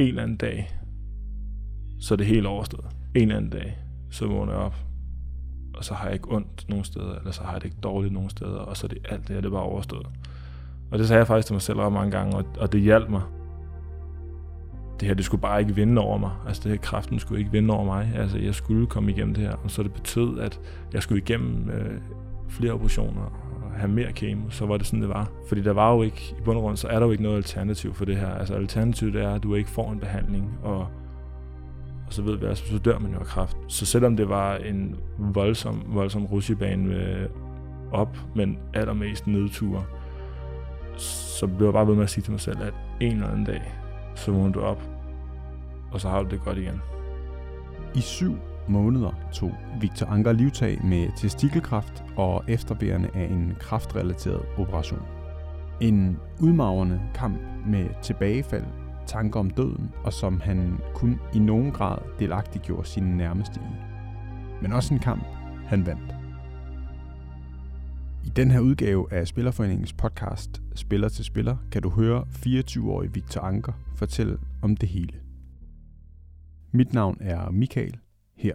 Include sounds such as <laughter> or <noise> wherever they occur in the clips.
en eller anden dag, så er det helt overstået. En eller anden dag, så vågner jeg op, og så har jeg ikke ondt nogen steder, eller så har jeg det ikke dårligt nogen steder, og så er det alt det her, det er bare overstået. Og det sagde jeg faktisk til mig selv ret mange gange, og, og det hjalp mig. Det her, det skulle bare ikke vinde over mig. Altså det her kraften skulle ikke vinde over mig. Altså jeg skulle komme igennem det her, og så det betød, at jeg skulle igennem øh, flere operationer have mere kemo, så var det sådan, det var. Fordi der var jo ikke, i bund og grund, så er der jo ikke noget alternativ for det her. Altså alternativet er, at du ikke får en behandling, og og så ved vi altså, så dør man jo af kræft. Så selvom det var en voldsom, voldsom rutsjebane med op, men allermest nedture, så blev jeg bare ved med at sige til mig selv, at en eller anden dag, så vågner du op, og så har du det godt igen. I syv måneder tog Victor Anker livtag med testikelkræft og efterbærende af en kraftrelateret operation. En udmagrende kamp med tilbagefald tanker om døden, og som han kun i nogen grad delagtiggjorde sine nærmeste i. Men også en kamp, han vandt. I den her udgave af Spillerforeningens podcast Spiller til Spiller kan du høre 24-årig Victor Anker fortælle om det hele. Mit navn er Michael her.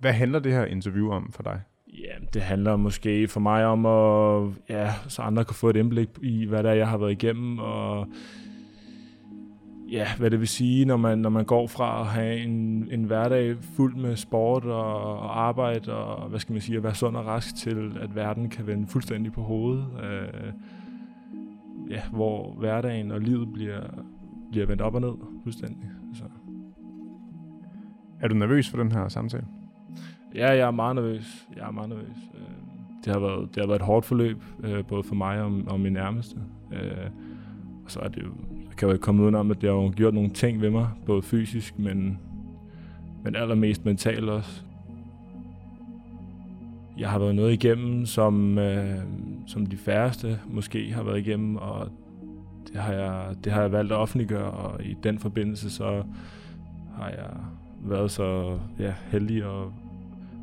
Hvad handler det her interview om for dig? Ja, det handler måske for mig om, at, ja, så andre kan få et indblik i, hvad der jeg har været igennem, og ja, hvad det vil sige, når man, når man går fra at have en, en hverdag fuld med sport og, og arbejde, og hvad skal man sige, at være sund og rask til, at verden kan vende fuldstændig på hovedet. Øh, ja, hvor hverdagen og livet bliver, bliver vendt op og ned fuldstændig. Så. Er du nervøs for den her samtale? Ja, jeg er meget nervøs. Jeg er meget nervøs. Øh, det har været, det har været et hårdt forløb, øh, både for mig og, og min nærmeste. Øh, og så er det jo, jeg kan jo ikke komme udenom, at det har gjort nogle ting ved mig, både fysisk, men, men allermest mentalt også. Jeg har været noget igennem, som, øh, som de færreste måske har været igennem, og det har, jeg, det har jeg valgt at offentliggøre, og i den forbindelse så har jeg været så ja, heldig at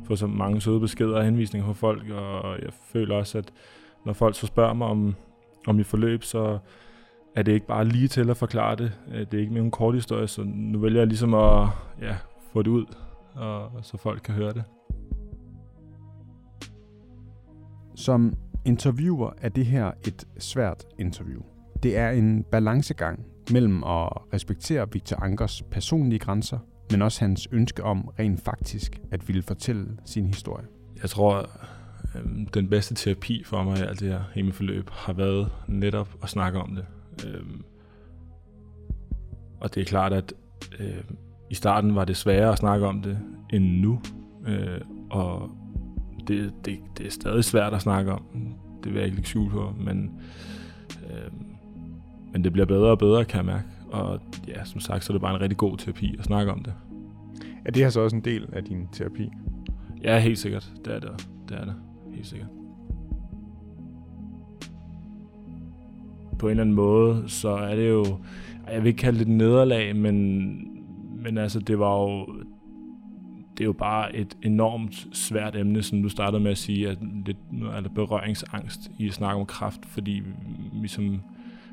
få så mange søde beskeder og henvisninger fra folk, og jeg føler også, at når folk så spørger mig om, om mit forløb, så er det ikke bare lige til at forklare det. Øh, det er ikke mere en kort historie, så nu vælger jeg ligesom at ja, få det ud, og, så folk kan høre det. Som interviewer er det her et svært interview. Det er en balancegang mellem at respektere Victor Ankers personlige grænser men også hans ønske om rent faktisk at ville fortælle sin historie. Jeg tror, øh, den bedste terapi for mig i alt det her hemmeforløb har været netop at snakke om det. Øh, og det er klart, at øh, i starten var det sværere at snakke om det end nu. Og det, det, det er stadig svært at snakke om. Det vil jeg ikke lægge skjul på, men, øh, men det bliver bedre og bedre, kan jeg mærke. Og ja, som sagt, så er det bare en rigtig god terapi at snakke om det. Er det her så også en del af din terapi? Ja, helt sikkert. Det er det. Det er det. Helt sikkert. På en eller anden måde, så er det jo, jeg vil ikke kalde det et nederlag, men, men altså, det var jo, det er jo bare et enormt svært emne, som du startede med at sige, at det er der berøringsangst i at snakke om kraft, fordi vi som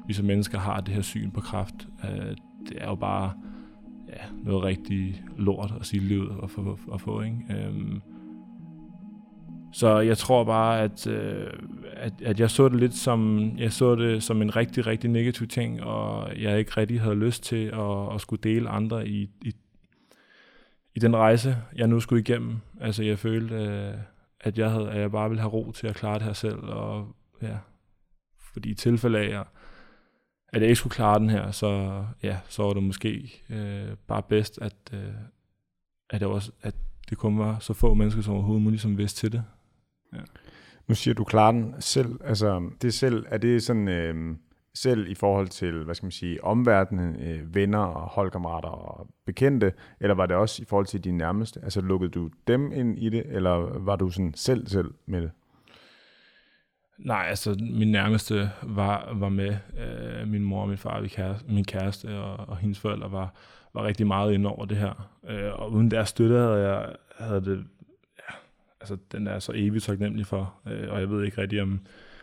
vi som mennesker har det her syn på kraft. Øh, det er jo bare ja, noget rigtig lort at sige livet og få. At få ikke? Øhm, så jeg tror bare, at, øh, at, at jeg så det lidt som, jeg så det som en rigtig, rigtig negativ ting, og jeg ikke rigtig havde lyst til at, at skulle dele andre i, i, i den rejse, jeg nu skulle igennem. Altså jeg følte, øh, at jeg, havde, at jeg bare ville have ro til at klare det her selv, og ja, fordi i tilfælde af, at jeg ikke skulle klare den her, så, ja, så var det måske øh, bare bedst, at, øh, at, det også, at det kun var så få mennesker som overhovedet muligt, som vidste til det. Ja. Nu siger du klarer den selv. Altså, det selv, er det sådan øh, selv i forhold til, hvad skal man sige, omverdenen, øh, venner og holdkammerater og bekendte, eller var det også i forhold til dine nærmeste? Altså lukkede du dem ind i det, eller var du sådan selv selv med det? Nej, altså min nærmeste var, var med. Øh, min mor og min far, min kæreste, min kæreste og, og hendes forældre var, var rigtig meget ind over det her. Øh, og uden deres støtte havde jeg havde det, ja, altså, den er så evigt taknemmelig for, øh, og jeg ved ikke rigtig, om,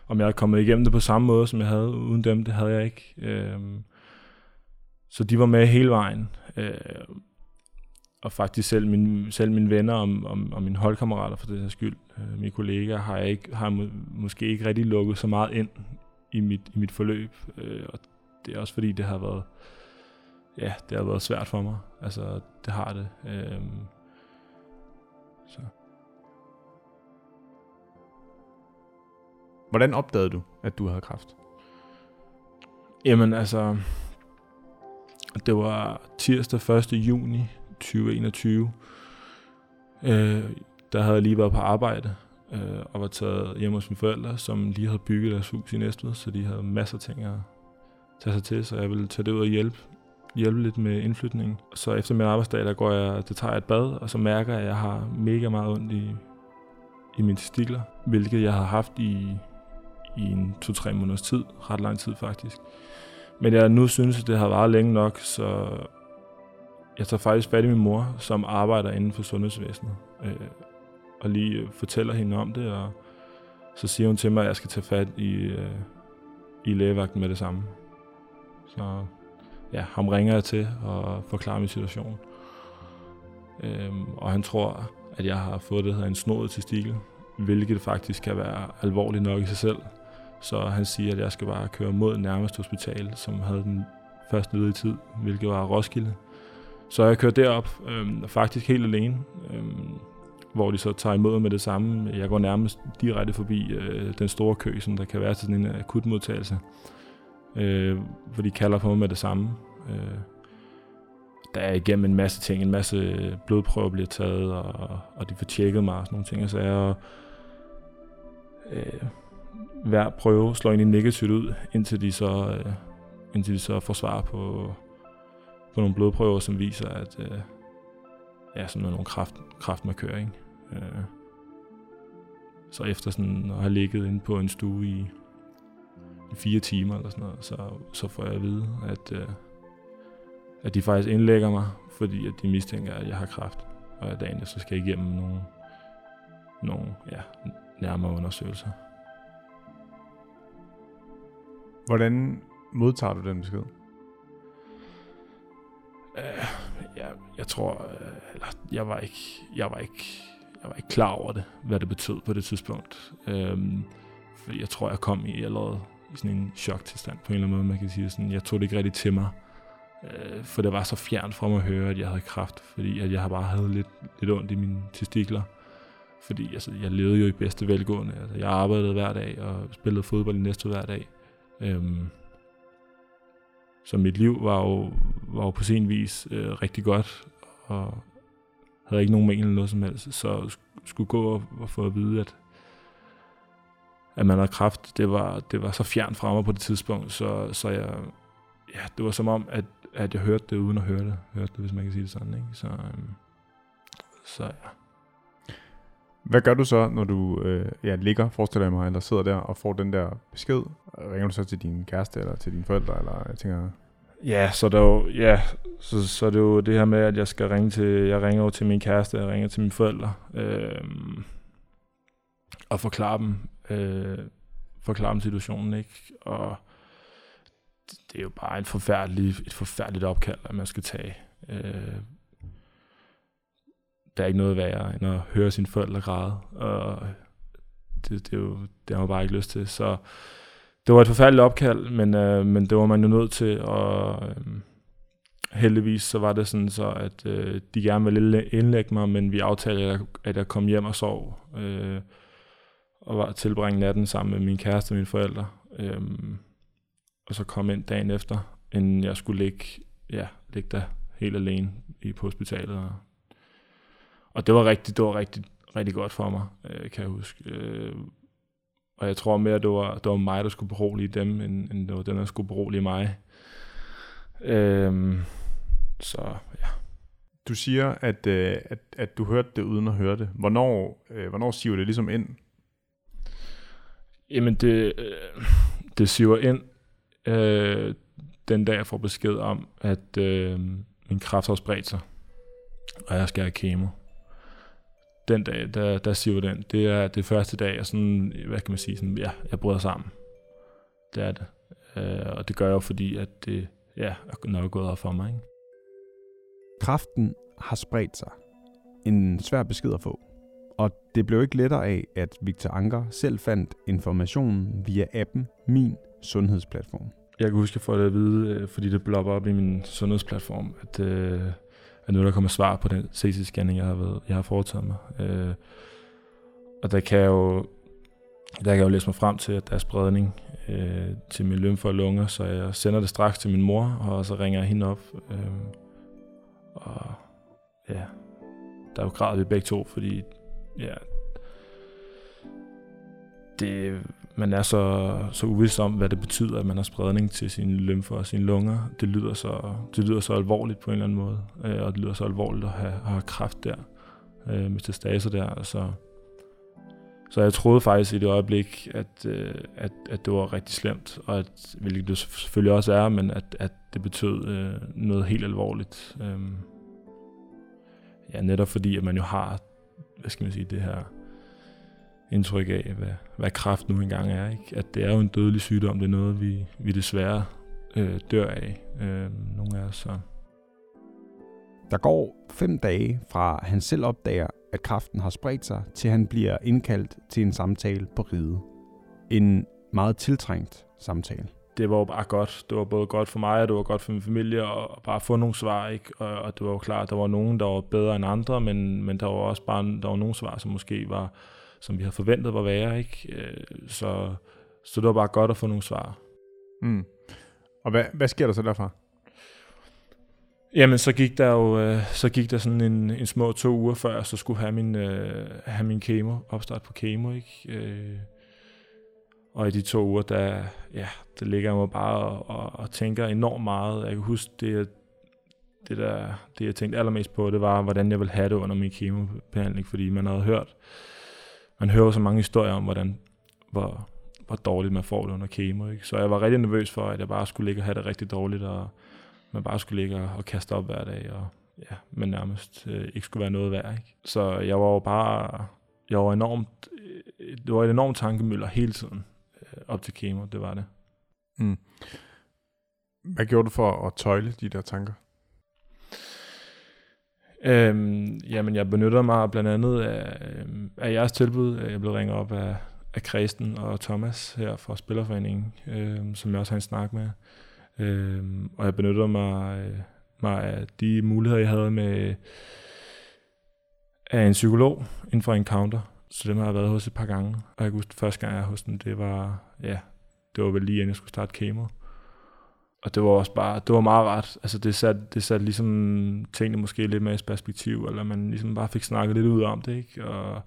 om jeg er kommet igennem det på samme måde, som jeg havde uden dem. Det havde jeg ikke. Øh, så de var med hele vejen. Øh, og faktisk selv, min, selv mine venner og, og, og mine holdkammerater for det her skyld, øh, mine kollegaer, har jeg ikke, har må, måske ikke rigtig lukket så meget ind i mit, i mit forløb. Øh, og det er også fordi, det har været, ja, det har været svært for mig. Altså, det har det. Øh, så. Hvordan opdagede du, at du havde kræft? Jamen altså, det var tirsdag 1. juni 2021. Øh, der havde jeg lige været på arbejde øh, og var taget hjem hos mine forældre, som lige havde bygget deres hus i Næstved, så de havde masser af ting at tage sig til, så jeg ville tage det ud og hjælpe, hjælpe lidt med indflytningen. Så efter min arbejdsdag, der går jeg, det tager jeg et bad, og så mærker jeg, at jeg har mega meget ondt i, i mine testikler, hvilket jeg har haft i, i en to-tre måneders tid, ret lang tid faktisk. Men jeg nu synes, at det har varet længe nok, så jeg tager faktisk fat i min mor, som arbejder inden for sundhedsvæsenet, øh, og lige fortæller hende om det, og så siger hun til mig, at jeg skal tage fat i, øh, i lægevagten med det samme. Så ja, ham ringer jeg til og forklarer min situation. Øhm, og han tror, at jeg har fået det, der hedder en snodet testikel, hvilket faktisk kan være alvorligt nok i sig selv. Så han siger, at jeg skal bare køre mod nærmeste hospital, som havde den første ledige tid, hvilket var Roskilde. Så jeg kørte derop, øhm, faktisk helt alene, øhm, hvor de så tager imod med det samme. Jeg går nærmest direkte forbi øh, den store kø, som der kan være til sådan en akutmodtagelse, øh, hvor de kalder på mig med det samme. Øh, der er igennem en masse ting, en masse blodprøver bliver taget, og, og de får tjekket mig og sådan nogle ting. Og Så jeg, øh, hver prøve slår egentlig negativt ud, indtil de så, øh, indtil de så får svar på, på nogle blodprøver, som viser, at øh, ja, sådan nogle kraft, kraftmarkører, ikke? Øh, så efter sådan at have ligget inde på en stue i, i fire timer eller sådan noget, så, så får jeg at vide, at, øh, at de faktisk indlægger mig, fordi at de mistænker, at jeg har kraft. og at dagen så skal jeg igennem nogle, nogle ja, nærmere undersøgelser. Hvordan modtager du den besked? Uh, ja, jeg tror, uh, eller jeg var ikke, jeg var ikke, jeg var ikke klar over det, hvad det betød på det tidspunkt. Uh, fordi jeg tror, jeg kom i allerede i sådan en choktilstand på en eller anden måde, man kan sige sådan. Jeg tog det ikke rigtig til mig, uh, for det var så fjernt fra mig at høre, at jeg havde kraft, fordi at jeg bare havde lidt, lidt ondt i mine testikler. Fordi altså, jeg levede jo i bedste velgående. Altså, jeg arbejdede hver dag og spillede fodbold i næste hver dag. Øhm, så mit liv var jo, var jo på sin vis øh, rigtig godt, og havde ikke nogen mening eller noget som helst. Så skulle gå og, og få at vide, at, at man havde kraft, det var, det var så fjernt fra mig på det tidspunkt, så, så jeg, ja, det var som om, at, at jeg hørte det uden at høre det, hørte det, hvis man kan sige det sådan. Ikke? Så, øhm, så ja. Hvad gør du så, når du øh, ja, ligger, forestiller jeg mig, eller sidder der og får den der besked? Ringer du så til din kæreste eller til dine forældre? Eller, jeg tænker... Ja, så, der jo, ja så, så det er jo det her med, at jeg skal ringe til, jeg ringer jo til min kæreste, jeg ringer til mine forældre, øh, og forklare dem, øh, forklare dem situationen, ikke? Og det er jo bare en forfærdelig, et forfærdeligt opkald, at man skal tage. Øh, der er ikke noget værre, end at høre sine forældre græde, og det, det, er jo, det har man bare ikke lyst til. Så det var et forfærdeligt opkald, men, øh, men det var man jo nødt til, og øh, heldigvis så var det sådan så, at øh, de gerne ville indlægge mig, men vi aftalte, at jeg, at jeg kom hjem og sov, øh, og var tilbringe natten sammen med min kæreste og mine forældre, øh, og så kom ind dagen efter, inden jeg skulle ligge, ja, ligge der helt alene i, på hospitalet, og og det var rigtig, det var rigtig, rigtig godt for mig, øh, kan jeg huske. Øh, og jeg tror mere, det var, det var mig, der skulle berolige dem, end, end det var dem, der skulle berolige mig. Øh, så ja. Du siger, at, øh, at, at du hørte det uden at høre det. Hvornår, øh, hvornår siver det ligesom ind? Jamen, det, øh, det siver ind øh, den dag, jeg får besked om, at øh, min kræft har spredt sig, og jeg skal have kemo den dag, der, der siger den, det er det første dag, jeg sådan, hvad kan man sige, sådan, ja, jeg bryder sammen. Det er det. Øh, og det gør jeg jo, fordi at det ja, er nok gået op for mig. Ikke? Kraften har spredt sig. En svær besked at få. Og det blev ikke lettere af, at Victor Anker selv fandt informationen via appen Min Sundhedsplatform. Jeg kan huske, at jeg får det at vide, øh, fordi det blopper op i min sundhedsplatform, at, øh, at nu der kommer svar på den CT-scanning, jeg har, været, jeg har foretaget mig. Øh, og der kan jeg jo der kan jeg jo læse mig frem til, at der er spredning øh, til min lymfe og lunger, så jeg sender det straks til min mor, og så ringer jeg hende op. Øh, og ja, der er jo grad vi begge to, fordi ja, det, man er så, så uvidst om, hvad det betyder, at man har spredning til sine lymfer og sine lunger. Det lyder så, det lyder så alvorligt på en eller anden måde, øh, og det lyder så alvorligt at have, at have kraft der, øh, metastaser der. Så, så jeg troede faktisk i det øjeblik, at, øh, at, at det var rigtig slemt, og at, hvilket det selvfølgelig også er, men at, at det betød øh, noget helt alvorligt. Øh, ja, netop fordi, at man jo har, hvad skal man sige, det her indtryk af, hvad, hvad kræft nu engang er. Ikke? At det er jo en dødelig sygdom, det er noget, vi, vi desværre øh, dør af, øh, nogle af os. Så. Der går fem dage fra han selv opdager, at kræften har spredt sig, til han bliver indkaldt til en samtale på ride. En meget tiltrængt samtale. Det var jo bare godt. Det var både godt for mig, og det var godt for min familie, og bare få nogle svar. Ikke? Og, og det var jo klart, at der var nogen, der var bedre end andre, men, men der var også bare der var nogle svar, som måske var, som vi havde forventet var værre. Ikke? Øh, så, så det var bare godt at få nogle svar. Mm. Og hvad, hvad sker der så derfra? Jamen, så gik der jo øh, så gik der sådan en, en små to uger før, så skulle have min, øh, have min kemo, opstart på kemo, ikke? Øh, og i de to uger, der, ja, der ligger jeg mig bare og, og, og tænker enormt meget. Jeg kan huske, det, det, der, det jeg tænkte allermest på, det var, hvordan jeg ville have det under min kemobehandling, fordi man havde hørt, man hører så mange historier om, hvordan, hvor, hvor dårligt man får det under kemo. Ikke? Så jeg var rigtig nervøs for, at jeg bare skulle ligge og have det rigtig dårligt, og man bare skulle ligge og, og kaste op hver dag, og ja, men nærmest øh, ikke skulle være noget værd. Ikke? Så jeg var jo bare, jeg var enormt, øh, det var et enormt tankemøller hele tiden øh, op til kemo, det var det. Mm. Hvad gjorde du for at tøjle de der tanker? Øhm, jamen, jeg benytter mig blandt andet af, øhm, af jeres tilbud. Jeg blev ringet op af, af Kristen og Thomas her fra Spillerforeningen, øhm, som jeg også har en snak med. Øhm, og jeg benytter mig, øh, mig af de muligheder, jeg havde med af en psykolog inden for Encounter. Så dem har jeg været hos et par gange. Og jeg kan huske, første gang jeg var hos den, det var, ja, det var vel lige inden jeg skulle starte kemo. Og det var også bare, det var meget rart. Altså det satte, det sat ligesom tingene måske lidt mere i perspektiv, eller man ligesom bare fik snakket lidt ud om det, ikke? Og,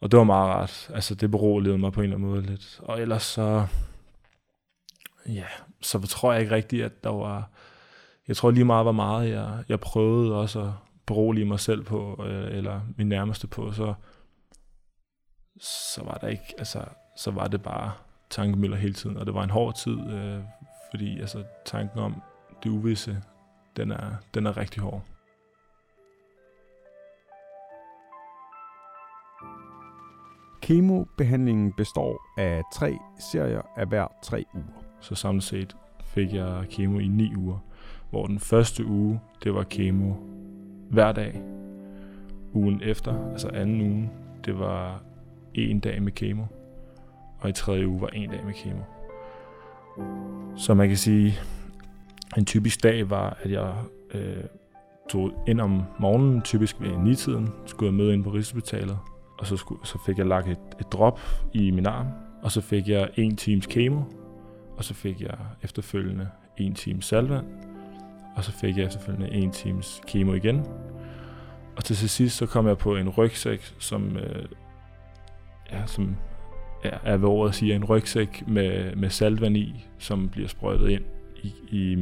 og det var meget rart. Altså det beroligede mig på en eller anden måde lidt. Og ellers så, ja, så tror jeg ikke rigtigt, at der var... Jeg tror lige meget, hvor meget jeg, jeg prøvede også at berolige mig selv på, øh, eller min nærmeste på, så, så var der ikke, altså, så var det bare tankemøller hele tiden, og det var en hård tid, øh, fordi altså, tanken om det uvisse, den er, den er rigtig hård. Kemobehandlingen består af tre serier af hver tre uger. Så samlet set fik jeg kemo i 9 uger, hvor den første uge, det var kemo hver dag. Ugen efter, altså anden uge, det var en dag med kemo. Og i tredje uge var en dag med kemo. Så man kan sige, en typisk dag var, at jeg øh, tog ind om morgenen, typisk ved 9-tiden, skulle jeg møde ind på Rigshospitalet, og så, skulle, så fik jeg lagt et, et drop i min arm, og så fik jeg en times kemo, og så fik jeg efterfølgende en times salvand, og så fik jeg efterfølgende en times kemo igen. Og til sidst så kom jeg på en rygsæk, som, øh, ja, som er hvad ordet siger, en rygsæk med, med saltvand i, som bliver sprøjtet ind i, i,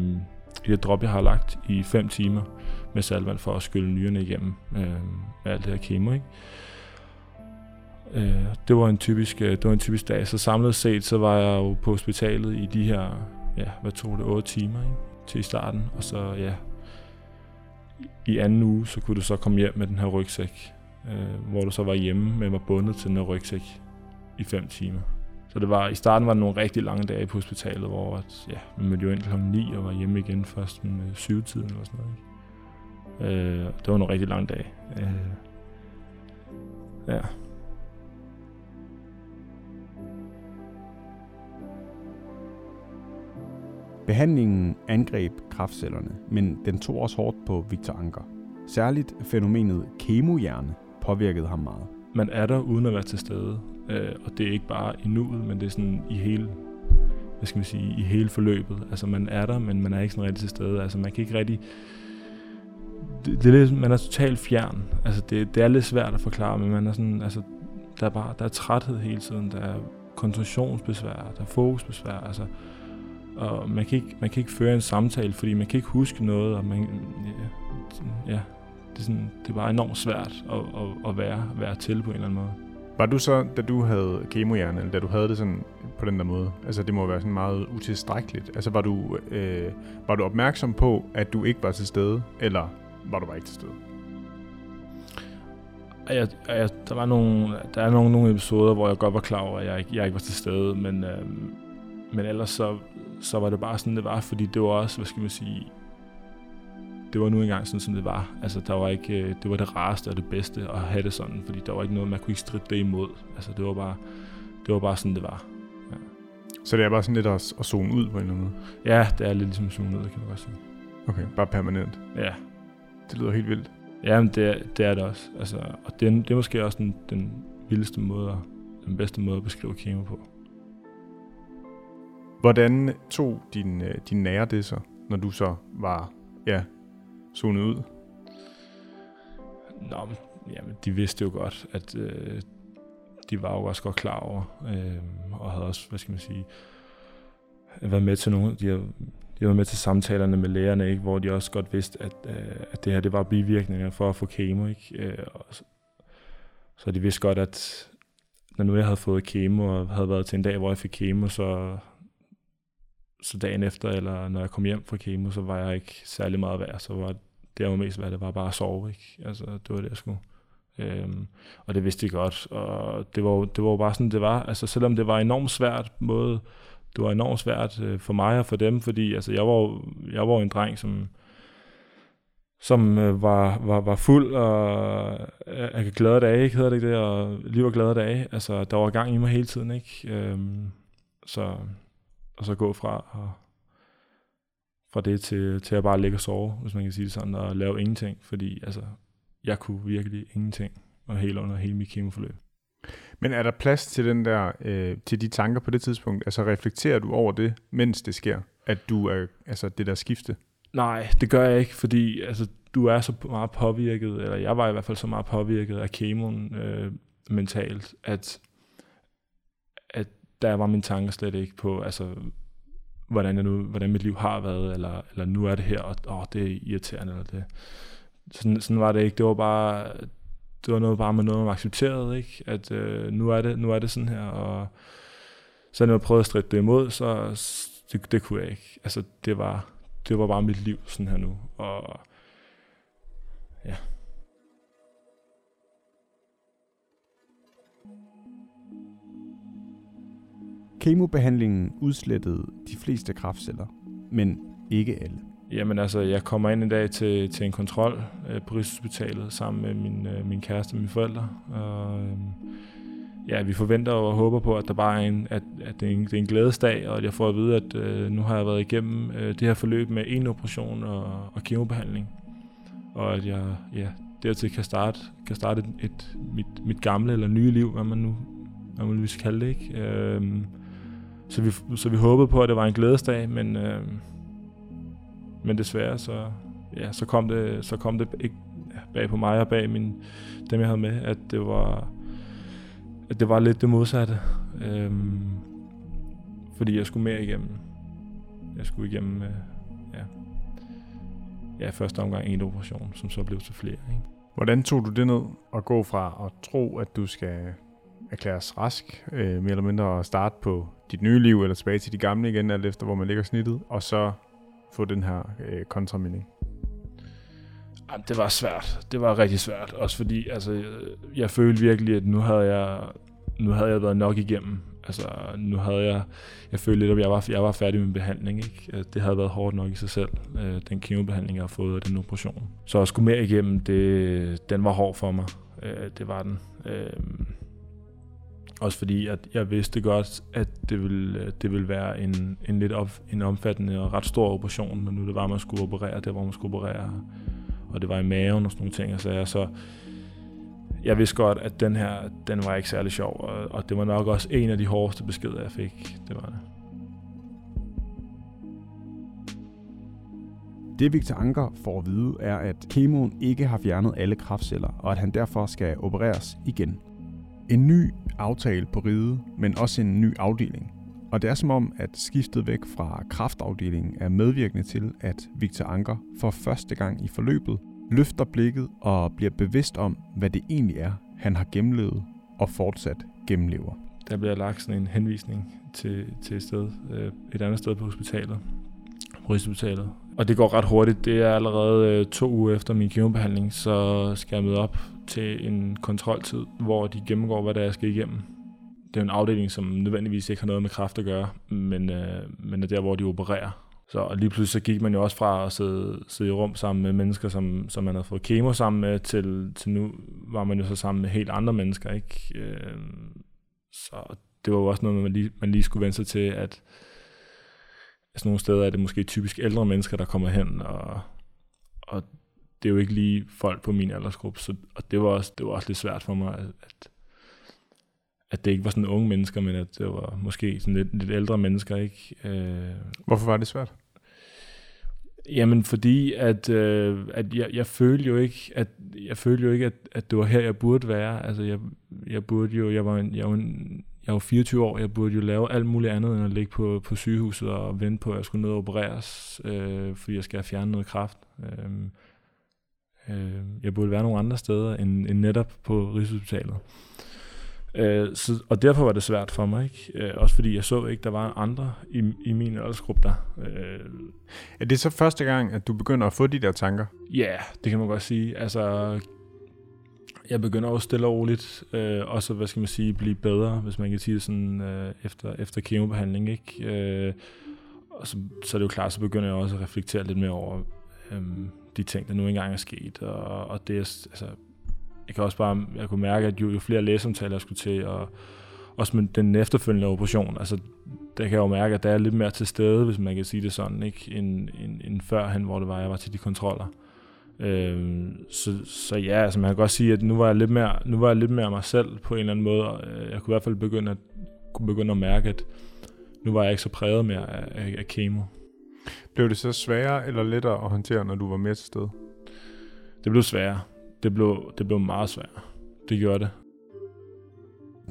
i det drop, jeg har lagt i 5 timer med saltvand for at skylle nyrerne igennem øh, med alt det her kemo. Ikke? Øh, det var en typisk, øh, det var en typisk dag. Så samlet set, så var jeg jo på hospitalet i de her, ja, hvad tog det, 8 timer ikke? til i starten. Og så, ja, i anden uge, så kunne du så komme hjem med den her rygsæk øh, hvor du så var hjemme, men var bundet til den rygsæk i fem timer. Så det var, i starten var det nogle rigtig lange dage på hospitalet, hvor at, ja, vi mødte jo ind kl. 9 og var hjemme igen først med syvtiden eller sådan noget. Ikke? Øh, det var nogle rigtig lange dage. Øh, ja. Behandlingen angreb kraftcellerne, men den tog også hårdt på Victor Anker. Særligt fænomenet kemohjerne påvirkede ham meget. Man er der uden at være til stede, øh, og det er ikke bare i nuet, men det er sådan i hele, hvad skal man sige, i hele forløbet. Altså man er der, men man er ikke sådan rigtig til stede. Altså man kan ikke rigtig, det, det er lidt, man er totalt fjern. Altså det, det er lidt svært at forklare, men man er sådan, altså der er bare, der er træthed hele tiden, der er koncentrationsbesvær, der er fokusbesvær, altså og man kan, ikke, man kan ikke føre en samtale, fordi man kan ikke huske noget, og man, ja, ja det, er sådan, det er bare enormt svært at, at, at være, være til på en eller anden måde. Var du så, da du havde kemohjerne, eller da du havde det sådan på den der måde, altså det må være sådan meget utilstrækkeligt, altså var du, øh, var du opmærksom på, at du ikke var til stede, eller var du bare ikke til stede? Jeg, jeg, der var nogle, der er nogle, nogle episoder, hvor jeg godt var klar over, at jeg ikke, jeg ikke var til stede, men, øh, men ellers så, så var det bare sådan, det var, fordi det var også, hvad skal man sige, det var nu engang sådan, som det var. Altså, der var ikke, øh, det var det rareste og det bedste at have det sådan, fordi der var ikke noget, man kunne ikke stride det imod. Altså, det var bare, det var bare sådan, det var. Ja. Så det er bare sådan lidt at, at zone ud på en eller anden måde? Ja, det er lidt ligesom at zone ud, kan man godt sige. Okay, bare permanent? Ja. Det lyder helt vildt. Ja, men det, er, det er det også. Altså, og det, er, det er måske også den, den vildeste måde, den bedste måde at beskrive kemo på. Hvordan tog din, øh, din nære det så, når du så var ja, zonet ud? Nå, men, jamen, de vidste jo godt, at øh, de var jo også godt klar over, øh, og havde også, hvad skal man sige, været med til nogle, de har, de var med til samtalerne med lægerne, ikke, hvor de også godt vidste, at, øh, at det her det var bivirkninger for at få kemo. Ikke? Øh, og så, så de vidste godt, at når nu jeg havde fået kemo, og havde været til en dag, hvor jeg fik kemo, så, så dagen efter, eller når jeg kom hjem fra kemo, så var jeg ikke særlig meget værd. Så var det, jeg var mest værd, det var bare at sove. Ikke? Altså, det var det, jeg skulle. Øhm, og det vidste de godt, og det var, det var bare sådan, det var. Altså, selvom det var enormt svært, måde, det var enormt svært øh, for mig og for dem, fordi altså, jeg, var, jeg var en dreng, som, som øh, var, var, var fuld og jeg af glade dage, ikke hedder det ikke det, og liv og glade dage. Altså, der var gang i mig hele tiden, ikke? Øhm, så, og så gå fra, og, fra det til, til at bare ligge og sove, hvis man kan sige det sådan, og lave ingenting, fordi altså, jeg kunne virkelig ingenting, og helt under hele mit kemoforløb. Men er der plads til den der, øh, til de tanker på det tidspunkt? Altså reflekterer du over det, mens det sker? At du er, altså det der skifte? Nej, det gør jeg ikke, fordi altså, du er så meget påvirket, eller jeg var i hvert fald så meget påvirket af kemoen øh, mentalt, at, at der var mine tanker slet ikke på, altså, hvordan, jeg nu, hvordan mit liv har været, eller, eller nu er det her, og åh, det er irriterende, eller det. Sådan, sådan var det ikke. Det var bare, det var noget bare med noget, man accepterede, ikke? At øh, nu, er det, nu er det sådan her, og så når jeg prøvede at stride det imod, så det, det kunne jeg ikke. Altså, det var, det var bare mit liv sådan her nu, og ja. Kemobehandlingen udslettede de fleste kraftceller, men ikke alle. Jamen altså, jeg kommer ind i dag til, til en kontrol øh, på Rigshospitalet sammen med min, øh, min kæreste og mine forældre. Og, øh, ja, vi forventer og håber på, at der bare er en, at, at det, er en, det er en glædesdag, og at jeg får at vide, at øh, nu har jeg været igennem øh, det her forløb med en operation og, og kemobehandling. Og at jeg ja, dertil kan starte, kan starte et, et, mit, mit gamle eller nye liv, hvad man nu hvad man vil kalde det. Ikke? Øh, så, vi, så vi håbede på, at det var en glædesdag, men... Øh, men desværre så, ja, så kom det, så kom det ikke bag på mig og bag min, dem, jeg havde med, at det var, at det var lidt det modsatte. Øh, fordi jeg skulle mere igennem. Jeg skulle igennem, øh, ja, ja, første omgang en operation, som så blev til flere. Ikke? Hvordan tog du det ned og gå fra at tro, at du skal erklæres rask, øh, mere eller mindre at starte på dit nye liv, eller tilbage til de gamle igen, alt efter hvor man ligger snittet, og så få den her øh, kontraminding? Jamen, det var svært. Det var rigtig svært. Også fordi, altså, jeg, jeg følte virkelig, at nu havde jeg, nu havde jeg været nok igennem. Altså, nu havde jeg, jeg følte lidt, at jeg var, jeg var færdig med behandling. Ikke? Det havde været hårdt nok i sig selv, øh, den kemobehandling, jeg har fået, og den operation. Så at skulle mere igennem, det, den var hård for mig. Øh, det var den. Øh, også fordi, at jeg vidste godt, at det ville, øh, det ville være en, en lidt op, en omfattende og ret stor operation, når nu det var, at man skulle operere, det hvor man skulle operere, og det var i maven og sådan nogle ting. Så jeg så jeg vidste godt, at den her, den var ikke særlig sjov, og, og det var nok også en af de hårdeste beskeder, jeg fik. Det var det. Det Victor Anker får at vide er, at kemoen ikke har fjernet alle kraftceller, og at han derfor skal opereres igen. En ny aftale på ride, men også en ny afdeling. Og det er som om, at skiftet væk fra kraftafdelingen er medvirkende til, at Victor Anker for første gang i forløbet løfter blikket og bliver bevidst om, hvad det egentlig er, han har gennemlevet og fortsat gennemlever. Der bliver lagt sådan en henvisning til, til et sted, øh, et andet sted på hospitalet, Rigshospitalet. Og det går ret hurtigt. Det er allerede øh, to uger efter min kemobehandling, så skal jeg møde op til en kontroltid, hvor de gennemgår, hvad der er, skal igennem. Det er en afdeling, som nødvendigvis ikke har noget med kraft at gøre, men, øh, men er der, hvor de opererer. Så og lige pludselig så gik man jo også fra at sidde, sidde i rum sammen med mennesker, som, som man havde fået kemo sammen med, til, til nu var man jo så sammen med helt andre mennesker. Ikke? Øh, så det var jo også noget, man lige, man lige skulle vende sig til, at sådan nogle steder er det måske typisk ældre mennesker, der kommer hen, og, og det er jo ikke lige folk på min aldersgruppe, så, og det var, også, det var også lidt svært for mig, at, at det ikke var sådan unge mennesker, men at det var måske sådan lidt, lidt ældre mennesker. Ikke? Øh, Hvorfor var det svært? Jamen fordi at, øh, at jeg, jeg følte jo ikke at jeg følte jo ikke at, at det var her jeg burde være. Altså jeg, jeg burde jo jeg var en, jeg var en, jeg var 24 år, jeg burde jo lave alt muligt andet end at ligge på, på sygehuset og vente på, at jeg skulle ned og opereres, øh, fordi jeg skal have fjernet noget kraft. Øh, øh, jeg burde være nogle andre steder end, end netop på Rigshospitalet. Øh, så, og derfor var det svært for mig, ikke? Øh, også fordi jeg så ikke, der var andre i, i min aldersgruppe der. Øh, er det så første gang, at du begynder at få de der tanker? Ja, yeah, det kan man godt sige. Altså, jeg begynder også stille og roligt, øh, og så, hvad skal man sige, blive bedre, hvis man kan sige det sådan, øh, efter, efter kemobehandling, ikke? Øh, og så, så er det jo klart, så begynder jeg også at reflektere lidt mere over øh, de ting, der nu engang er sket, og, og det er, altså, jeg kan også bare, jeg kunne mærke, at jo, jo flere lægesamtaler jeg skulle til, og også med den efterfølgende operation, altså der kan jeg jo mærke, at der er lidt mere til stede, hvis man kan sige det sådan, ikke, end, end, end førhen, hvor det var, jeg var til de kontroller. Øhm, så, så ja, altså man kan godt sige, at nu var jeg lidt mere, nu var jeg lidt mere mig selv på en eller anden måde. Øh, jeg kunne i hvert fald begynde at, kunne begynde at mærke, at nu var jeg ikke så præget mere af, af, af kemo. Blev det så sværere eller lettere at håndtere, når du var mere til stede? Det blev sværere. Det blev, det blev meget sværere. Det gjorde det.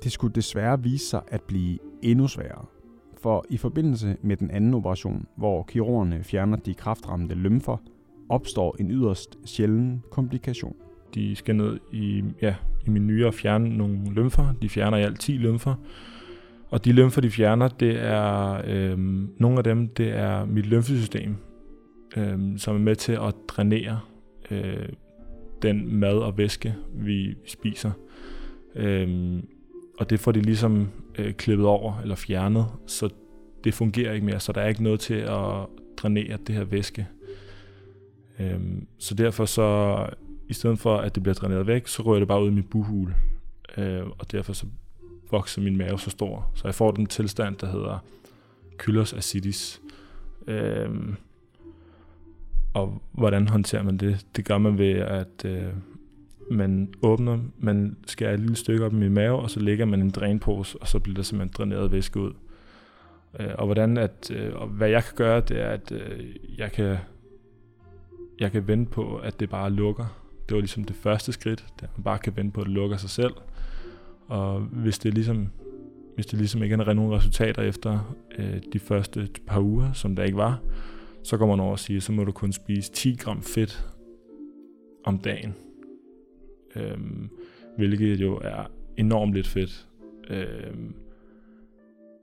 Det skulle desværre vise sig at blive endnu sværere. For i forbindelse med den anden operation, hvor kirurgerne fjerner de kraftramte lymfer, opstår en yderst sjælden komplikation. De skal ned i, ja, i min nyere og fjerne nogle lymfer. De fjerner i alt 10 lymfer. Og de lymfer, de fjerner, det er øh, nogle af dem, det er mit lymfesystem, øh, som er med til at drænere øh, den mad og væske, vi spiser. Øh, og det får de ligesom øh, klippet over eller fjernet, så det fungerer ikke mere, så der er ikke noget til at drænere det her væske. Øhm, så derfor så, i stedet for at det bliver dræneret væk, så rører det bare ud i min buhul. Øh, og derfor så vokser min mave så stor. Så jeg får den tilstand, der hedder kylos acidis. Øhm, og hvordan håndterer man det? Det gør man ved, at øh, man åbner, man skærer et lille stykke op i min mave, og så lægger man en drænpose, og så bliver der simpelthen dræneret væske ud. Øh, og hvordan at, øh, og hvad jeg kan gøre, det er, at øh, jeg kan jeg kan vente på, at det bare lukker. Det var ligesom det første skridt, at man bare kan vente på, at det lukker sig selv. Og hvis det ligesom, hvis det ligesom ikke er nogen resultater efter øh, de første par uger, som der ikke var, så går man over og siger, så må du kun spise 10 gram fedt om dagen. Øhm, hvilket jo er enormt lidt fedt. Øhm,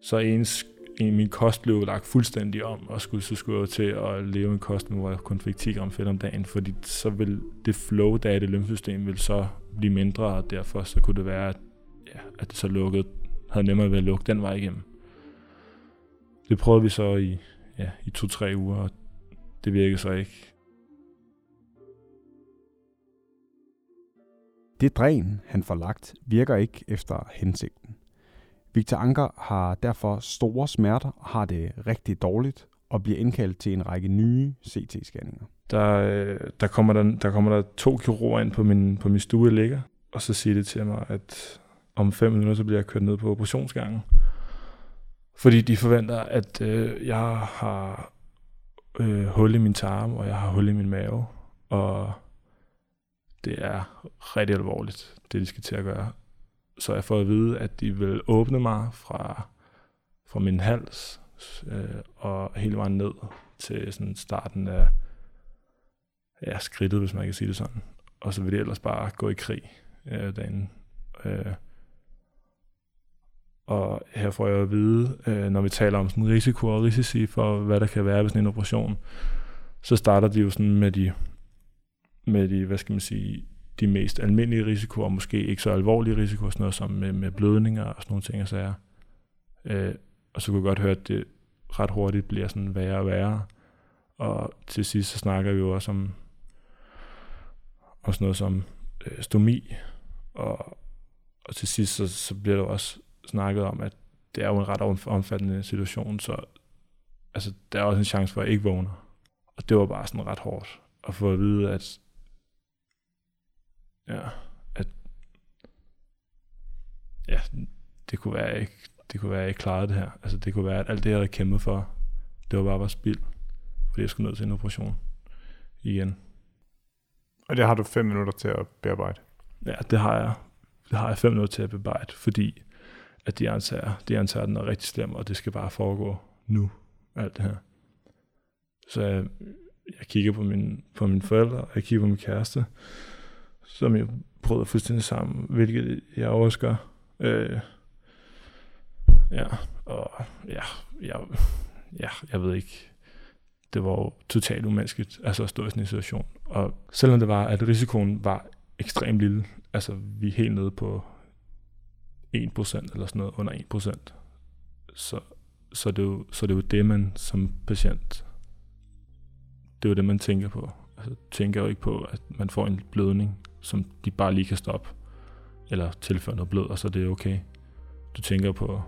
så ens en, min kost blev lagt fuldstændig om, og skulle, så skulle jeg til at leve en kost, hvor jeg kun fik 10 gram fedt om dagen, fordi så vil det flow, der er i det lymfesystem, vil så blive mindre, og derfor så kunne det være, at, at det så lukkede, havde nemmere ved at lukke den vej igennem. Det prøvede vi så i, ja, i to-tre uger, og det virkede så ikke. Det dræn, han får lagt, virker ikke efter hensigten. Victor Anker har derfor store smerter og har det rigtig dårligt og bliver indkaldt til en række nye CT-scanninger. Der, der, kommer der, der kommer der to kirurger ind på min, på min stue, jeg ligger, og så siger det til mig, at om fem minutter, så bliver jeg kørt ned på operationsgangen. Fordi de forventer, at øh, jeg har øh, hul i min tarm, og jeg har hul i min mave, og det er rigtig alvorligt, det de skal til at gøre. Så jeg får at vide, at de vil åbne mig fra, fra min hals øh, og hele vejen ned til sådan starten af ja, skridtet, hvis man kan sige det sådan. Og så vil de ellers bare gå i krig øh, derinde. Øh, og her får jeg at vide, øh, når vi taler om sådan risiko og risici for, hvad der kan være ved sådan en operation, så starter de jo sådan med de, med de, hvad skal man sige, de mest almindelige risikoer, og måske ikke så alvorlige risikoer, sådan noget som med, med blødninger og sådan nogle ting og sager. Øh, og så kunne jeg godt høre, at det ret hurtigt bliver sådan værre og værre. Og til sidst så snakker vi jo også om, om sådan noget som øh, stomi, og, og til sidst så, så bliver der også snakket om, at det er jo en ret omfattende situation, så altså, der er også en chance for, at jeg ikke vågner. Og det var bare sådan ret hårdt at få at vide, at ja, at ja, det kunne være, at jeg ikke, det kunne være, at jeg ikke klarede det her. Altså det kunne være, at alt det, jeg havde kæmpet for, det var bare bare spild, fordi jeg skulle ned til en operation igen. Og det har du fem minutter til at bearbejde? Ja, det har jeg. Det har jeg fem minutter til at bearbejde, fordi at de antager, de antager, at den er rigtig slem, og det skal bare foregå nu, alt det her. Så jeg, jeg kigger på, min, på mine forældre, og jeg kigger på min kæreste, som jeg prøvede fuldstændig sammen, hvilket jeg også gør. Øh, ja, og ja, jeg, ja, jeg ved ikke, det var jo totalt umenneskeligt, altså at stå i sådan en situation. Og selvom det var, at risikoen var ekstremt lille, altså vi er helt nede på 1% eller sådan noget, under 1%, så, så, det er jo, så det er jo det, man som patient, det er jo det, man tænker på. Altså, tænker jo ikke på, at man får en blødning, som de bare lige kan stoppe, eller tilføre noget blød, og så er det okay. Du tænker på,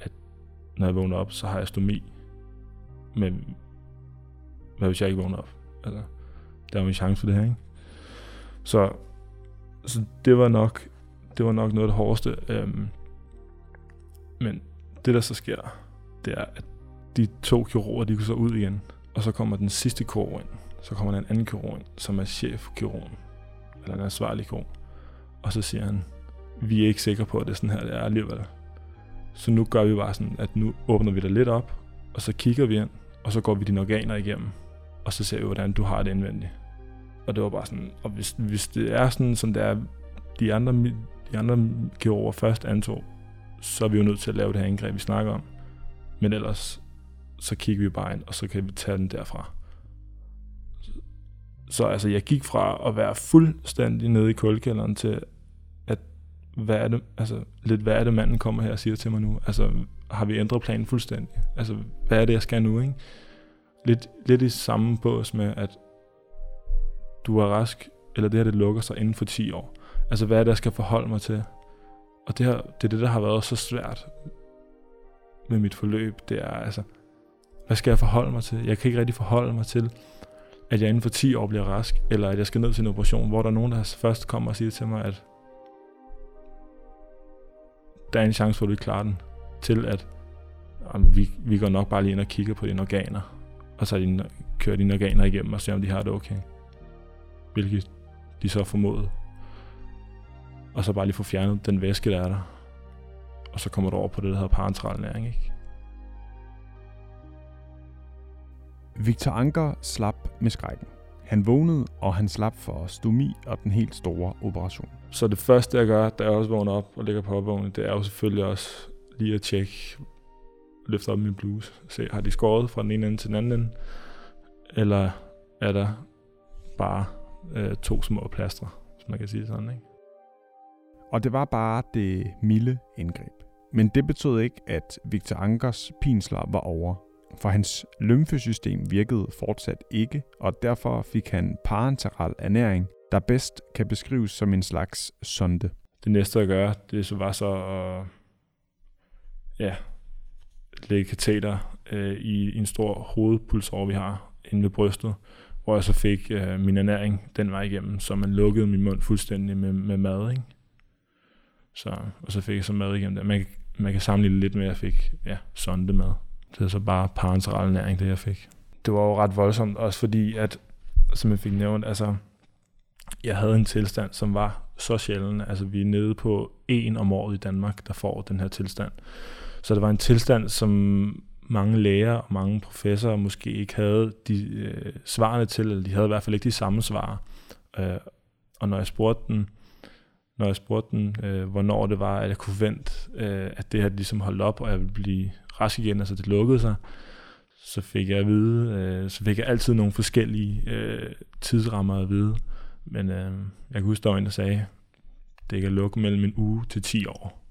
at når jeg vågner op, så har jeg stomi, men hvad hvis jeg ikke vågner op? Altså, der er jo en chance for det her, ikke? Så, så det var nok det var nok noget af det hårdeste. Øhm, men det, der så sker, det er, at de to kirurger, de går så ud igen, og så kommer den sidste kirurg ind. Så kommer der en anden kirurg ind, som er chefkirurgen, eller en ansvarlig kirurg. Og så siger han, vi er ikke sikre på, at det er sådan her, det er alligevel. Så nu gør vi bare sådan, at nu åbner vi dig lidt op, og så kigger vi ind, og så går vi dine organer igennem, og så ser vi, hvordan du har det indvendigt. Og det var bare sådan, og hvis, hvis det er sådan, som det er de andre de andre geover først antog, så er vi jo nødt til at lave det her angreb, vi snakker om. Men ellers, så kigger vi bare ind, og så kan vi tage den derfra. Så altså, jeg gik fra at være fuldstændig nede i kuldkælderen til, at hvad er det, altså, lidt hvad er det, manden kommer her og siger til mig nu? Altså, har vi ændret planen fuldstændig? Altså, hvad er det, jeg skal nu, ikke? Lidt, lidt i samme bås med, at du er rask, eller det her, det lukker sig inden for 10 år. Altså, hvad er det, jeg skal forholde mig til? Og det, her, det er det, der har været så svært med mit forløb. Det er altså, hvad skal jeg forholde mig til? Jeg kan ikke rigtig forholde mig til, at jeg inden for 10 år bliver rask, eller at jeg skal ned til en operation, hvor der er nogen, der først kommer og siger til mig, at der er en chance for, at du ikke klarer den, til at om vi, vi går nok bare lige ind og kigger på dine organer, og så de, kører dine organer igennem og ser, om de har det okay. Hvilket de så formodede og så bare lige få fjernet den væske, der er der. Og så kommer du over på det, der hedder parenteral næring, ikke? Victor Anker slap med skrækken. Han vågnede, og han slap for stomi og den helt store operation. Så det første, jeg gør, da jeg også vågner op og ligger på opvågning, det er jo selvfølgelig også lige at tjekke, løfter op min bluse. Se, har de skåret fra den ene ende til den anden ende? Eller er der bare øh, to små plastre, hvis man kan sige sådan, ikke? Og det var bare det milde indgreb. Men det betød ikke, at Victor Ankers pinsler var over. For hans lymfesystem virkede fortsat ikke, og derfor fik han parenteral ernæring, der bedst kan beskrives som en slags sonde. Det næste at gøre, det så var så at ja, lægge kateter øh, i en stor hovedpulsår, vi har inde ved brystet, hvor jeg så fik øh, min ernæring den vej igennem, så man lukkede min mund fuldstændig med, med mad, ikke? Så, og så fik jeg så mad igennem det. Man, man kan sammenligne lidt med, at jeg fik ja, sonde mad. Det er så bare parenteral næring, det jeg fik. Det var jo ret voldsomt, også fordi, at, som jeg fik nævnt, altså, jeg havde en tilstand, som var så sjælden. Altså, vi er nede på en om året i Danmark, der får den her tilstand. Så det var en tilstand, som mange læger og mange professorer måske ikke havde de øh, svarene til, eller de havde i hvert fald ikke de samme svar. Øh, og når jeg spurgte den, når jeg spurgte den, øh, hvornår det var, at jeg kunne vente, øh, at det her ligesom holdt op, og jeg ville blive rask igen, altså det lukkede sig, så fik jeg at vide, øh, så fik jeg altid nogle forskellige øh, tidsrammer at vide. Men øh, jeg kan huske, der var en, der sagde, det kan lukke mellem en uge til 10 år.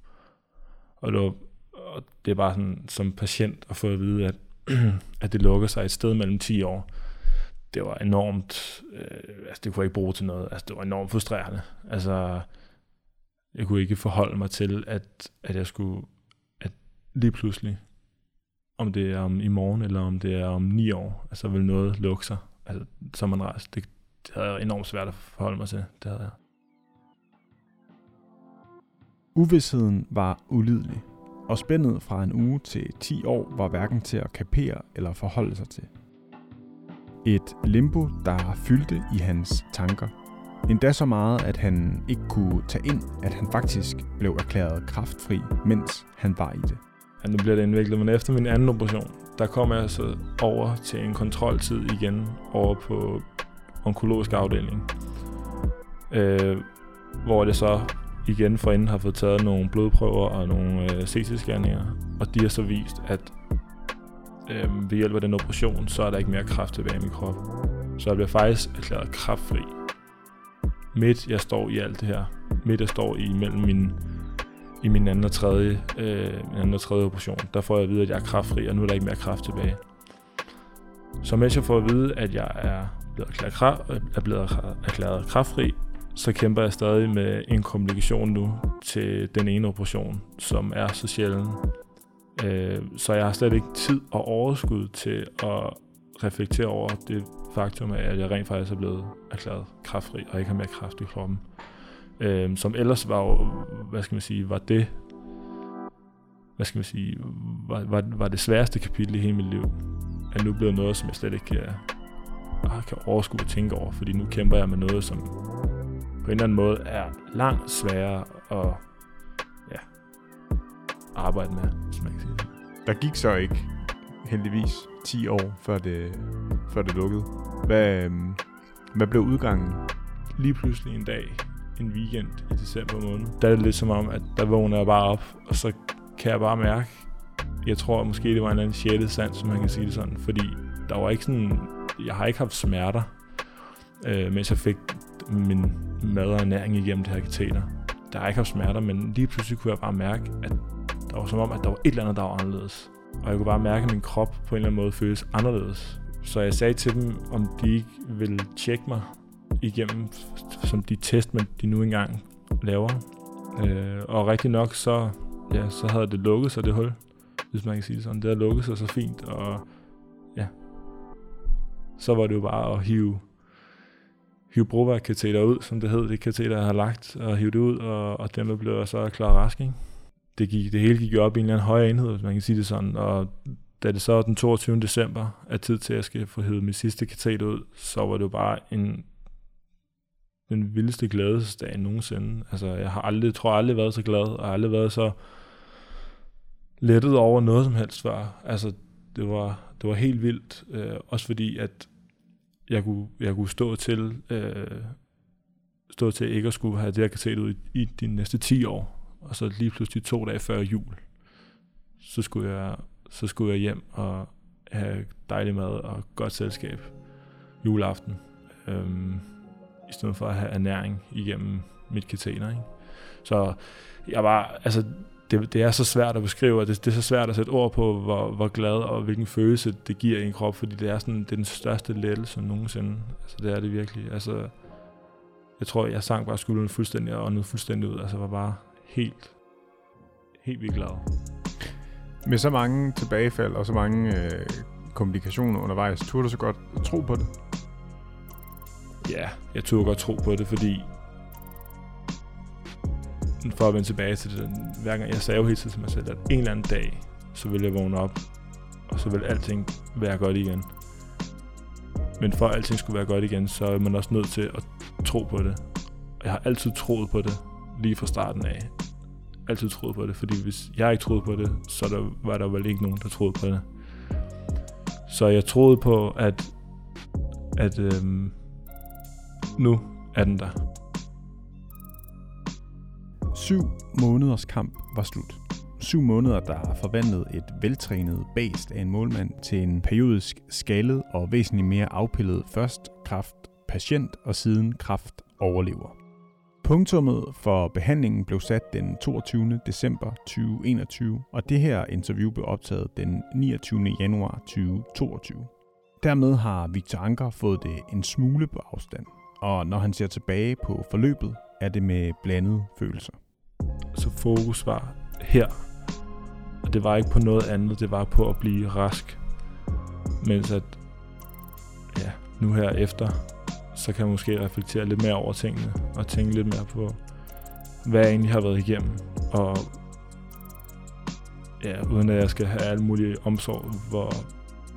Og det, var, og det er bare sådan, som patient at få at vide, at, <clears throat> at det lukker sig et sted mellem 10 år. Det var enormt, øh, altså det kunne jeg ikke bruge til noget. Altså det var enormt frustrerende. Altså jeg kunne ikke forholde mig til, at, at jeg skulle, at lige pludselig, om det er om i morgen, eller om det er om ni år, altså vil noget lukke sig, altså som man rejser. Det, det havde jeg enormt svært at forholde mig til, det havde jeg. Uvidsheden var ulidelig, og spændet fra en uge til 10 år var hverken til at kapere eller forholde sig til. Et limbo, der fyldte i hans tanker – Endda så meget, at han ikke kunne tage ind, at han faktisk blev erklæret kraftfri, mens han var i det. Ja, nu bliver det indviklet, men efter min anden operation, der kom jeg så over til en kontroltid igen over på onkologisk afdeling. Øh, hvor det så igen forinden har fået taget nogle blodprøver og nogle øh, CT-scanninger, og de har så vist, at øh, ved hjælp af den operation, så er der ikke mere kraft tilbage i min krop. Så jeg bliver faktisk erklæret kraftfri midt jeg står i alt det her. Midt jeg står i mellem min, i min anden og tredje, øh, min anden og tredje operation. Der får jeg at vide, at jeg er kraftfri, og nu er der ikke mere kraft tilbage. Så mens jeg får at vide, at jeg er blevet erklæret, er blevet erklæret kraftfri, så kæmper jeg stadig med en komplikation nu til den ene operation, som er så sjælden. Øh, så jeg har slet ikke tid og overskud til at reflektere over det faktum at jeg rent faktisk er blevet erklæret kraftfri, og ikke har mere kraft i kroppen. Øhm, som ellers var jo, hvad skal man sige, var det, hvad skal man sige, var, var, var det sværeste kapitel i hele mit liv. Er nu blevet noget, som jeg slet ikke kan, ah, kan overskue at tænke over, fordi nu kæmper jeg med noget, som på en eller anden måde er langt sværere at ja, arbejde med, hvis man kan sige det. Der gik så ikke heldigvis 10 år, før det, før det lukkede. Hvad, øhm, hvad blev udgangen? Lige pludselig en dag, en weekend i december måned, der er det lidt som om, at der vågner jeg bare op, og så kan jeg bare mærke, jeg tror at måske det var en eller anden sjette sans, som man kan sige det sådan, fordi der var ikke sådan, jeg har ikke haft smerter, øh, mens jeg fik min mad og ernæring igennem det her kateter. Der har ikke haft smerter, men lige pludselig kunne jeg bare mærke, at der var som om, at der var et eller andet, der var anderledes. Og jeg kunne bare mærke, at min krop på en eller anden måde føles anderledes. Så jeg sagde til dem, om de ikke ville tjekke mig igennem, som de test, man de nu engang laver. Øh, og rigtig nok, så, ja, så havde det lukket sig, det hul, hvis man kan sige det sådan. Det havde lukket sig så fint, og ja, så var det jo bare at hive, hive broværkateter ud, som det hed, det kateter, jeg har lagt, og hive det ud, og, og dermed blev jeg så klar rask, ikke? Det, gik, det hele gik op i en eller anden højere enhed, hvis man kan sige det sådan. Og da det så var den 22. december er tid til, at jeg skal få hævet mit sidste katet ud, så var det jo bare en den vildeste glædesdag nogensinde. Altså, jeg har aldrig, tror aldrig været så glad, og aldrig været så lettet over noget som helst før. Altså, det var, det var helt vildt. Øh, også fordi, at jeg kunne, jeg kunne stå til, øh, stå til ikke at skulle have det her katet ud i, i de næste 10 år og så lige pludselig to dage før jul, så skulle jeg, så skulle jeg hjem og have dejlig mad og godt selskab juleaften. Øhm, I stedet for at have ernæring igennem mit kateter. Ikke? Så jeg var, altså, det, det er så svært at beskrive, og det, det er så svært at sætte ord på, hvor, hvor glad og hvilken følelse det giver i en krop, fordi det er, sådan, det er den største lettelse nogensinde. Altså, det er det virkelig. Altså, jeg tror, jeg sang bare skulderen fuldstændig og åndede fuldstændig ud. Altså, var bare helt, helt vildt glad. Med så mange tilbagefald og så mange øh, komplikationer undervejs, turde du så godt tro på det? Ja, jeg turde godt tro på det, fordi for at vende tilbage til det, hver gang jeg sagde jo hele tiden til mig selv, at en eller anden dag, så vil jeg vågne op, og så vil alting være godt igen. Men for at alting skulle være godt igen, så er man også nødt til at tro på det. Og jeg har altid troet på det, lige fra starten af. Altid troet på det, fordi hvis jeg ikke troede på det, så der, var der vel ikke nogen, der troede på det. Så jeg troede på, at, at øhm, nu er den der. Syv måneders kamp var slut. Syv måneder, der har forvandlet et veltrænet bæst af en målmand til en periodisk skaldet og væsentligt mere afpillet først kraft patient og siden kraft overlever. Punktummet for behandlingen blev sat den 22. december 2021, og det her interview blev optaget den 29. januar 2022. Dermed har Victor Anker fået det en smule på afstand, og når han ser tilbage på forløbet, er det med blandede følelser. Så fokus var her, og det var ikke på noget andet, det var på at blive rask. Mens at, ja, nu her efter, så kan jeg måske reflektere lidt mere over tingene, og tænke lidt mere på, hvad jeg egentlig har været igennem, og ja, uden at jeg skal have alle mulige omsorg, hvor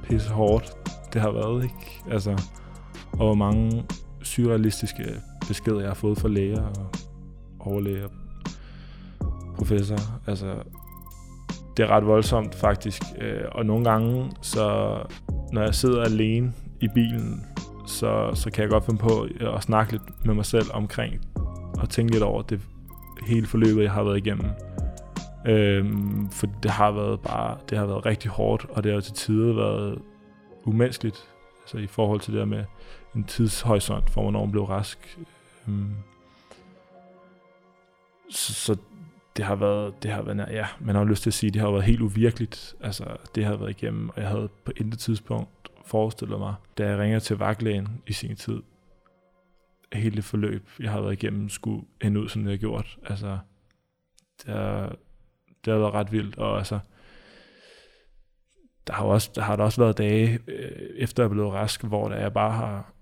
pisse hårdt det har været, ikke? Altså, og hvor mange surrealistiske beskeder, jeg har fået fra læger og overlæger, professor. Altså, det er ret voldsomt faktisk. Øh, og nogle gange, så når jeg sidder alene i bilen, så, så kan jeg godt finde på at snakke lidt med mig selv omkring og tænke lidt over det hele forløbet, jeg har været igennem. Øhm, for det har været bare, det har været rigtig hårdt, og det har til tider været umenneskeligt, altså i forhold til det der med en tidshorisont for, hvornår man blev rask. Øhm, så, så det har været, det har været, ja, man har lyst til at sige, det har været helt uvirkeligt, altså det har været igennem, og jeg havde på intet tidspunkt forestillet mig, da jeg ringer til vagtlægen i sin tid, hele det forløb, jeg har været igennem, skulle ende ud, som det har gjort. Altså, det har, det har været ret vildt, og altså, der har, også, der har der også været dage, øh, efter jeg er blevet rask, hvor der jeg bare har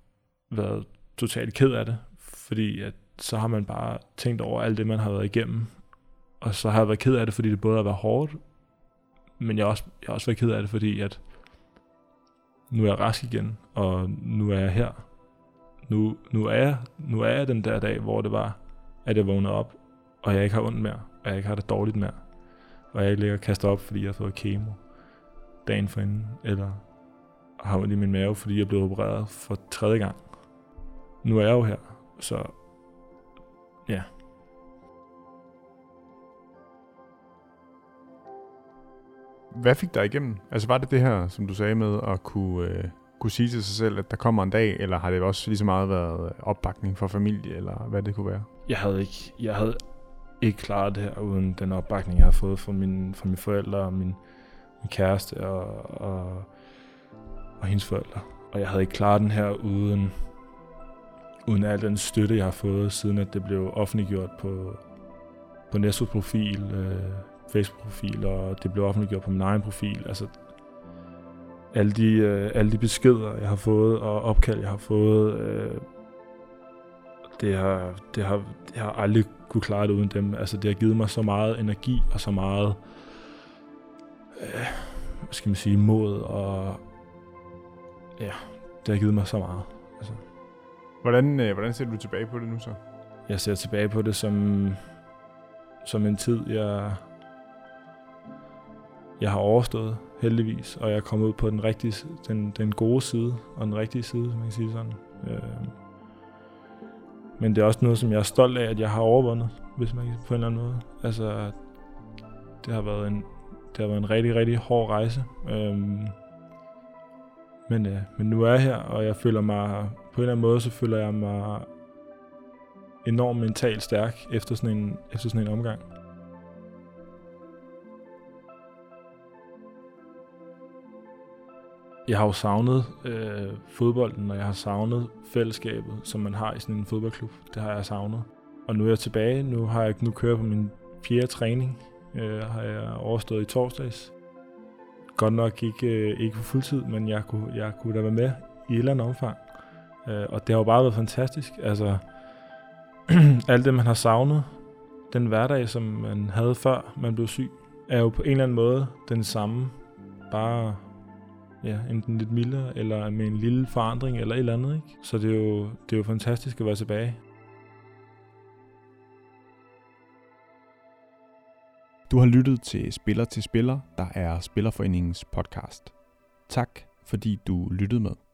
været totalt ked af det, fordi at så har man bare tænkt over alt det, man har været igennem, og så har jeg været ked af det, fordi det både har været hårdt, men jeg har også, jeg har også været ked af det, fordi at nu er jeg rask igen, og nu er jeg her. Nu, nu, er jeg, nu er jeg den der dag, hvor det var, at jeg vågnede op, og jeg ikke har ondt mere, og jeg ikke har det dårligt mere. Og jeg ikke ligger og kaster op, fordi jeg har fået kemo dagen inden, eller har ondt i min mave, fordi jeg blev opereret for tredje gang. Nu er jeg jo her, så ja, Hvad fik dig igennem? Altså var det det her, som du sagde med at kunne, øh, kunne sige til sig selv, at der kommer en dag, eller har det også lige så meget været opbakning fra familie, eller hvad det kunne være? Jeg havde ikke, jeg havde ikke klaret det her uden den opbakning, jeg har fået fra, min, fra mine forældre og min, min kæreste og, og, og hendes forældre. Og jeg havde ikke klaret den her uden, uden al den støtte, jeg har fået, siden at det blev offentliggjort på, på Nestos profil, øh, Facebook-profil, og det blev offentliggjort på min egen profil. Altså, alle de, øh, alle de beskeder, jeg har fået, og opkald, jeg har fået, øh, det, har, det, har, det har aldrig kunne klare det uden dem. Altså, det har givet mig så meget energi, og så meget, øh, hvad skal man sige, mod, og ja, det har givet mig så meget. Altså. Hvordan, øh, hvordan ser du tilbage på det nu så? Jeg ser tilbage på det som, som en tid, jeg jeg har overstået, heldigvis, og jeg er kommet ud på den, rigtige, den, den gode side, og den rigtige side, som man kan sige sådan. Øh, men det er også noget, som jeg er stolt af, at jeg har overvundet, hvis man kan på en eller anden måde. Altså, det har været en, det har været en rigtig, rigtig hård rejse. Øhm, men, øh, men nu er jeg her, og jeg føler mig, på en eller anden måde, så føler jeg mig enormt mentalt stærk efter sådan en, efter sådan en omgang. Jeg har jo savnet øh, fodbolden, og jeg har savnet fællesskabet, som man har i sådan en fodboldklub. Det har jeg savnet. Og nu er jeg tilbage. Nu har jeg nu kørt på min fjerde træning. Øh, har jeg overstået i torsdags. Godt nok ikke, øh, ikke på fuldtid, men jeg kunne, jeg kunne da være med i et eller andet omfang. Øh, og det har jo bare været fantastisk. Altså, <clears throat> alt det, man har savnet, den hverdag, som man havde før man blev syg, er jo på en eller anden måde den samme. Bare ja, enten lidt mildere, eller med en lille forandring, eller et eller andet. Ikke? Så det er, jo, det er jo fantastisk at være tilbage. Du har lyttet til Spiller til Spiller, der er Spillerforeningens podcast. Tak, fordi du lyttede med.